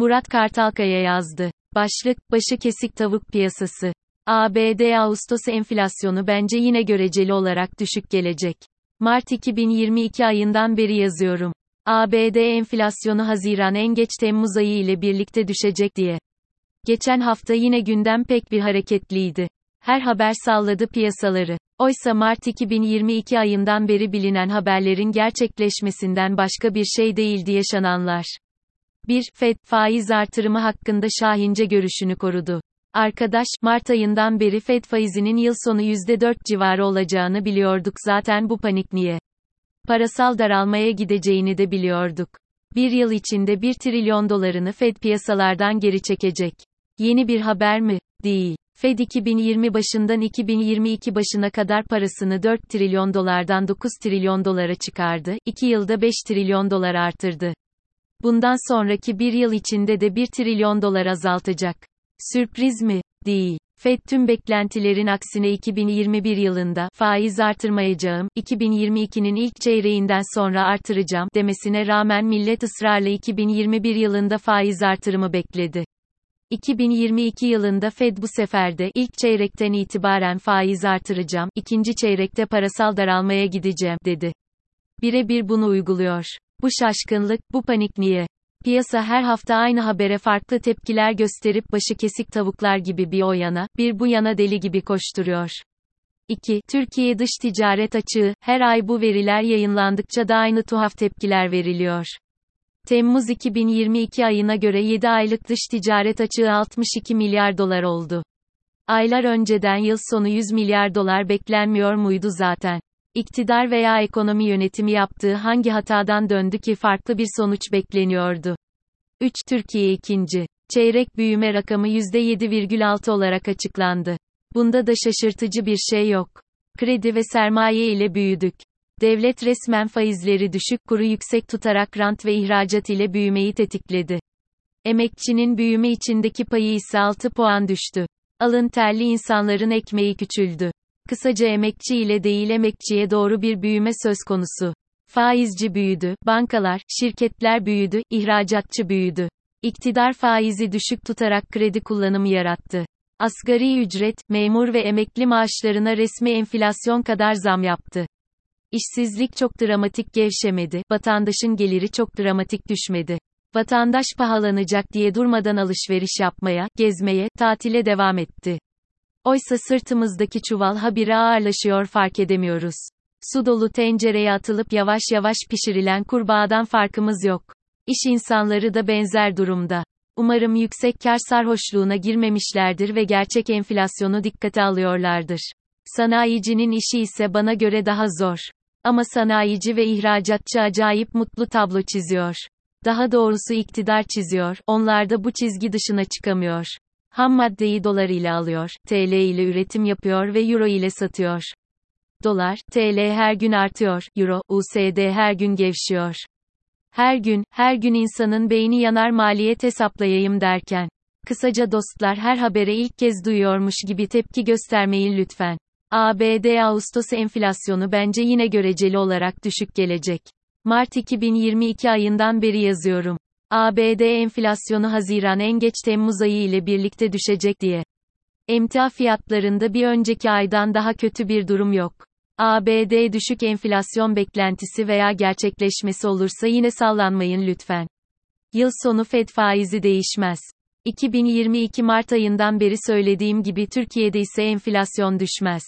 Murat Kartalkaya yazdı. Başlık, başı kesik tavuk piyasası. ABD Ağustos enflasyonu bence yine göreceli olarak düşük gelecek. Mart 2022 ayından beri yazıyorum. ABD enflasyonu Haziran en geç Temmuz ayı ile birlikte düşecek diye. Geçen hafta yine gündem pek bir hareketliydi. Her haber salladı piyasaları. Oysa Mart 2022 ayından beri bilinen haberlerin gerçekleşmesinden başka bir şey değildi yaşananlar. 1. Fed, faiz artırımı hakkında şahince görüşünü korudu. Arkadaş, Mart ayından beri Fed faizinin yıl sonu %4 civarı olacağını biliyorduk zaten bu panik niye? Parasal daralmaya gideceğini de biliyorduk. Bir yıl içinde 1 trilyon dolarını Fed piyasalardan geri çekecek. Yeni bir haber mi? Değil. Fed 2020 başından 2022 başına kadar parasını 4 trilyon dolardan 9 trilyon dolara çıkardı, 2 yılda 5 trilyon dolar artırdı. Bundan sonraki bir yıl içinde de 1 trilyon dolar azaltacak. Sürpriz mi? Değil. Fed tüm beklentilerin aksine 2021 yılında faiz artırmayacağım, 2022'nin ilk çeyreğinden sonra artıracağım demesine rağmen millet ısrarla 2021 yılında faiz artırımı bekledi. 2022 yılında Fed bu sefer de ilk çeyrekten itibaren faiz artıracağım, ikinci çeyrekte parasal daralmaya gideceğim dedi. Birebir bunu uyguluyor. Bu şaşkınlık, bu panik niye? Piyasa her hafta aynı habere farklı tepkiler gösterip başı kesik tavuklar gibi bir o yana, bir bu yana deli gibi koşturuyor. 2. Türkiye dış ticaret açığı, her ay bu veriler yayınlandıkça da aynı tuhaf tepkiler veriliyor. Temmuz 2022 ayına göre 7 aylık dış ticaret açığı 62 milyar dolar oldu. Aylar önceden yıl sonu 100 milyar dolar beklenmiyor muydu zaten? İktidar veya ekonomi yönetimi yaptığı hangi hatadan döndü ki farklı bir sonuç bekleniyordu? 3. Türkiye ikinci. Çeyrek büyüme rakamı %7,6 olarak açıklandı. Bunda da şaşırtıcı bir şey yok. Kredi ve sermaye ile büyüdük. Devlet resmen faizleri düşük kuru yüksek tutarak rant ve ihracat ile büyümeyi tetikledi. Emekçinin büyüme içindeki payı ise 6 puan düştü. Alın terli insanların ekmeği küçüldü. Kısaca emekçi ile değil emekçiye doğru bir büyüme söz konusu. Faizci büyüdü, bankalar, şirketler büyüdü, ihracatçı büyüdü. İktidar faizi düşük tutarak kredi kullanımı yarattı. Asgari ücret, memur ve emekli maaşlarına resmi enflasyon kadar zam yaptı. İşsizlik çok dramatik gevşemedi, vatandaşın geliri çok dramatik düşmedi. Vatandaş pahalanacak diye durmadan alışveriş yapmaya, gezmeye, tatile devam etti. Oysa sırtımızdaki çuval habire ağırlaşıyor fark edemiyoruz. Su dolu tencereye atılıp yavaş yavaş pişirilen kurbağadan farkımız yok. İş insanları da benzer durumda. Umarım yüksek kar sarhoşluğuna girmemişlerdir ve gerçek enflasyonu dikkate alıyorlardır. Sanayicinin işi ise bana göre daha zor. Ama sanayici ve ihracatçı acayip mutlu tablo çiziyor. Daha doğrusu iktidar çiziyor, onlar da bu çizgi dışına çıkamıyor. Ham maddeyi dolar ile alıyor, TL ile üretim yapıyor ve euro ile satıyor. Dolar, TL her gün artıyor, euro, USD her gün gevşiyor. Her gün, her gün insanın beyni yanar maliyet hesaplayayım derken. Kısaca dostlar her habere ilk kez duyuyormuş gibi tepki göstermeyin lütfen. ABD Ağustos enflasyonu bence yine göreceli olarak düşük gelecek. Mart 2022 ayından beri yazıyorum. ABD enflasyonu Haziran en geç Temmuz ayı ile birlikte düşecek diye. Emtia fiyatlarında bir önceki aydan daha kötü bir durum yok. ABD düşük enflasyon beklentisi veya gerçekleşmesi olursa yine sallanmayın lütfen. Yıl sonu Fed faizi değişmez. 2022 Mart ayından beri söylediğim gibi Türkiye'de ise enflasyon düşmez.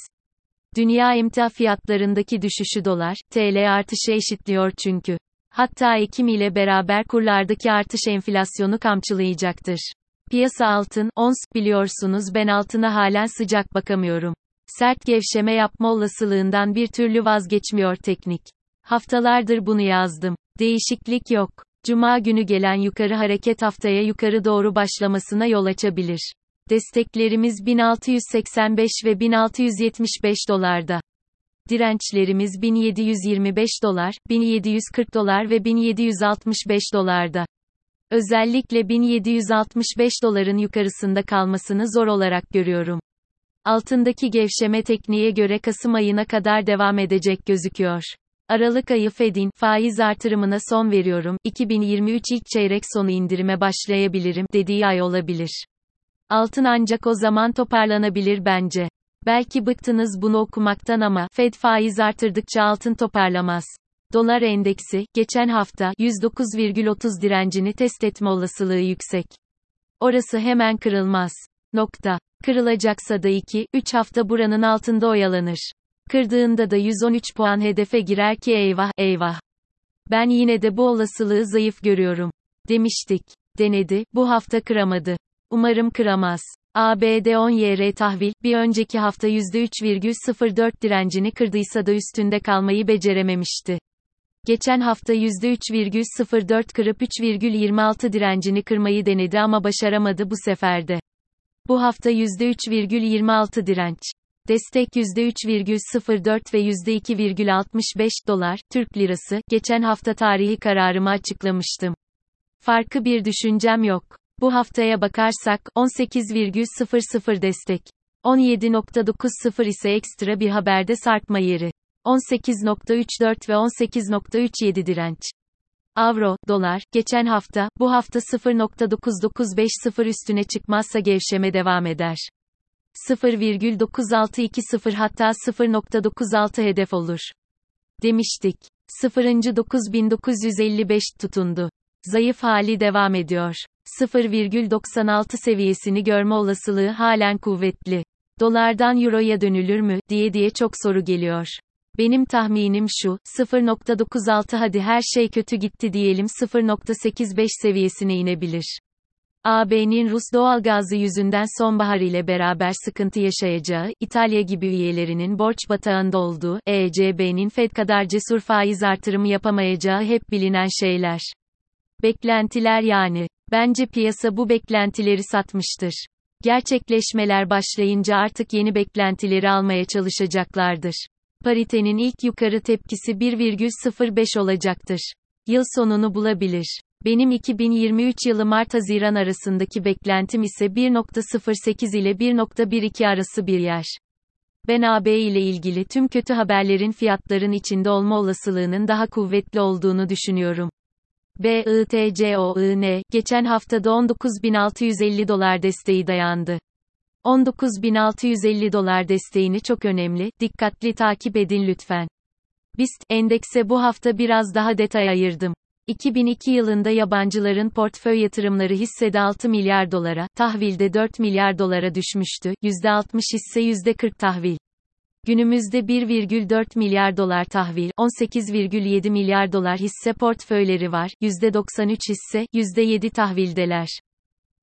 Dünya emtia fiyatlarındaki düşüşü dolar, TL artışı eşitliyor çünkü. Hatta Ekim ile beraber kurlardaki artış enflasyonu kamçılayacaktır. Piyasa altın, ons, biliyorsunuz ben altına halen sıcak bakamıyorum. Sert gevşeme yapma olasılığından bir türlü vazgeçmiyor teknik. Haftalardır bunu yazdım. Değişiklik yok. Cuma günü gelen yukarı hareket haftaya yukarı doğru başlamasına yol açabilir. Desteklerimiz 1685 ve 1675 dolarda. Dirençlerimiz 1725 dolar, 1740 dolar ve 1765 dolarda. Özellikle 1765 doların yukarısında kalmasını zor olarak görüyorum. Altındaki gevşeme tekniğe göre Kasım ayına kadar devam edecek gözüküyor. Aralık ayı Fed'in faiz artırımına son veriyorum. 2023 ilk çeyrek sonu indirime başlayabilirim dediği ay olabilir. Altın ancak o zaman toparlanabilir bence. Belki bıktınız bunu okumaktan ama Fed faiz artırdıkça altın toparlamaz. Dolar endeksi geçen hafta 109,30 direncini test etme olasılığı yüksek. Orası hemen kırılmaz. Nokta. Kırılacaksa da 2, 3 hafta buranın altında oyalanır. Kırdığında da 113 puan hedefe girer ki eyvah, eyvah. Ben yine de bu olasılığı zayıf görüyorum. Demiştik. Denedi, bu hafta kıramadı. Umarım kıramaz. ABD 10 YR tahvil, bir önceki hafta %3,04 direncini kırdıysa da üstünde kalmayı becerememişti. Geçen hafta %3,04 kırıp 3,26 direncini kırmayı denedi ama başaramadı bu seferde. Bu hafta %3,26 direnç. Destek %3,04 ve %2,65 dolar, Türk lirası, geçen hafta tarihi kararımı açıklamıştım. Farkı bir düşüncem yok. Bu haftaya bakarsak, 18,00 destek. 17.90 ise ekstra bir haberde sarkma yeri. 18.34 ve 18.37 direnç. Avro, dolar, geçen hafta, bu hafta 0.9950 üstüne çıkmazsa gevşeme devam eder. 0,9620 hatta 0.96 hedef olur. Demiştik. 0.9955 tutundu. Zayıf hali devam ediyor. 0,96 seviyesini görme olasılığı halen kuvvetli. Dolardan euroya dönülür mü diye diye çok soru geliyor. Benim tahminim şu, 0.96 hadi her şey kötü gitti diyelim 0.85 seviyesine inebilir. AB'nin Rus doğalgazı yüzünden sonbahar ile beraber sıkıntı yaşayacağı, İtalya gibi üyelerinin borç batağında olduğu, ECB'nin Fed kadar cesur faiz artırımı yapamayacağı hep bilinen şeyler. Beklentiler yani. Bence piyasa bu beklentileri satmıştır. Gerçekleşmeler başlayınca artık yeni beklentileri almaya çalışacaklardır. Paritenin ilk yukarı tepkisi 1,05 olacaktır. Yıl sonunu bulabilir. Benim 2023 yılı Mart-Haziran arasındaki beklentim ise 1.08 ile 1.12 arası bir yer. Ben AB ile ilgili tüm kötü haberlerin fiyatların içinde olma olasılığının daha kuvvetli olduğunu düşünüyorum. BITCOIN, geçen haftada 19.650 dolar desteği dayandı. 19.650 dolar desteğini çok önemli, dikkatli takip edin lütfen. BIST endekse bu hafta biraz daha detay ayırdım. 2002 yılında yabancıların portföy yatırımları hissede 6 milyar dolara, tahvilde 4 milyar dolara düşmüştü, %60 hisse %40 tahvil. Günümüzde 1,4 milyar dolar tahvil, 18,7 milyar dolar hisse portföyleri var, %93 hisse, %7 tahvildeler.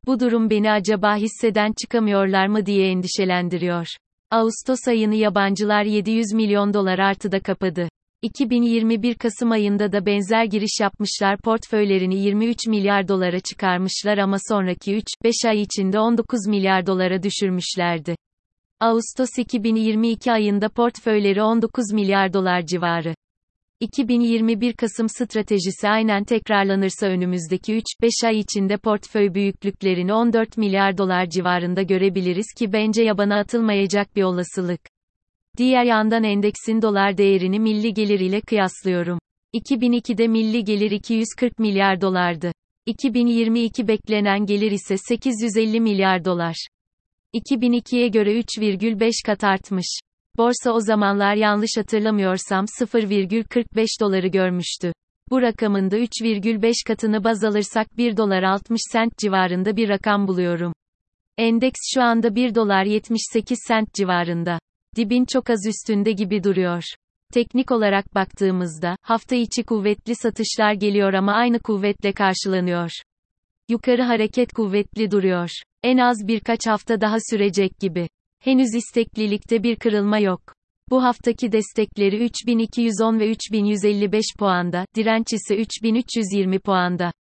Bu durum beni acaba hisseden çıkamıyorlar mı diye endişelendiriyor. Ağustos ayını yabancılar 700 milyon dolar artıda kapadı. 2021 Kasım ayında da benzer giriş yapmışlar portföylerini 23 milyar dolara çıkarmışlar ama sonraki 3-5 ay içinde 19 milyar dolara düşürmüşlerdi. Ağustos 2022 ayında portföyleri 19 milyar dolar civarı. 2021 Kasım stratejisi aynen tekrarlanırsa önümüzdeki 3-5 ay içinde portföy büyüklüklerini 14 milyar dolar civarında görebiliriz ki bence yabana atılmayacak bir olasılık. Diğer yandan endeksin dolar değerini milli gelir ile kıyaslıyorum. 2002'de milli gelir 240 milyar dolardı. 2022 beklenen gelir ise 850 milyar dolar. 2002'ye göre 3,5 kat artmış. Borsa o zamanlar yanlış hatırlamıyorsam 0,45 doları görmüştü. Bu rakamın da 3,5 katını baz alırsak 1 dolar 60 sent civarında bir rakam buluyorum. Endeks şu anda 1 dolar 78 sent civarında. Dibin çok az üstünde gibi duruyor. Teknik olarak baktığımızda, hafta içi kuvvetli satışlar geliyor ama aynı kuvvetle karşılanıyor. Yukarı hareket kuvvetli duruyor. En az birkaç hafta daha sürecek gibi. Henüz isteklilikte bir kırılma yok. Bu haftaki destekleri 3210 ve 3155 puanda, direnç ise 3320 puanda.